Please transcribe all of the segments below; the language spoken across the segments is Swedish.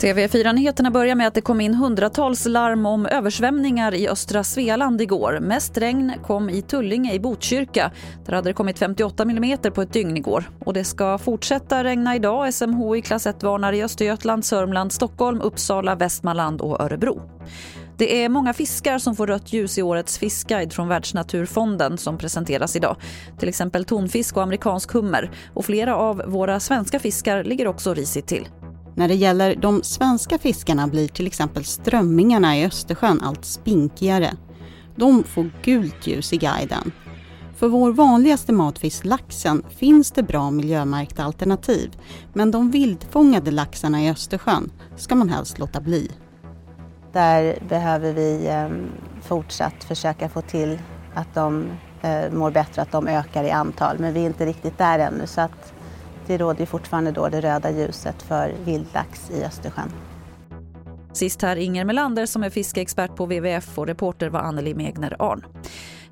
TV4-nyheterna börjar med att det kom in hundratals larm om översvämningar i östra Svealand igår. Mest regn kom i Tullinge i Botkyrka. Där hade det kommit 58 mm på ett dygn igår. Och det ska fortsätta regna idag. SMHI klass 1-varnar i Östergötland, Sörmland, Stockholm, Uppsala, Västmanland och Örebro. Det är många fiskar som får rött ljus i årets fiskguide från Världsnaturfonden som presenteras idag. Till exempel tonfisk och amerikansk hummer. Och flera av våra svenska fiskar ligger också risigt till. När det gäller de svenska fiskarna blir till exempel strömmingarna i Östersjön allt spinkigare. De får gult ljus i guiden. För vår vanligaste matfisk laxen finns det bra miljömärkta alternativ. Men de vildfångade laxarna i Östersjön ska man helst låta bli. Där behöver vi ehm, fortsatt försöka få till att de eh, mår bättre, att de ökar i antal. Men vi är inte riktigt där ännu. Så att det råder fortfarande då det röda ljuset för vildlax i Östersjön. Sist här Inger Melander som är fiskeexpert på WWF och reporter var Anneli Megner Arn.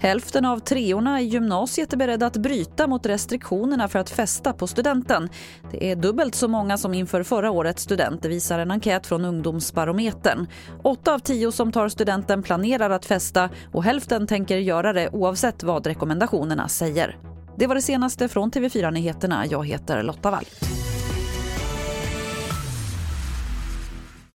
Hälften av treorna i gymnasiet är beredda att bryta mot restriktionerna för att festa på studenten. Det är dubbelt så många som inför förra årets student, det visar en enkät från Ungdomsbarometern. Åtta av tio som tar studenten planerar att festa och hälften tänker göra det oavsett vad rekommendationerna säger. Det var det senaste från TV4 Nyheterna. Jag heter Lotta Wall.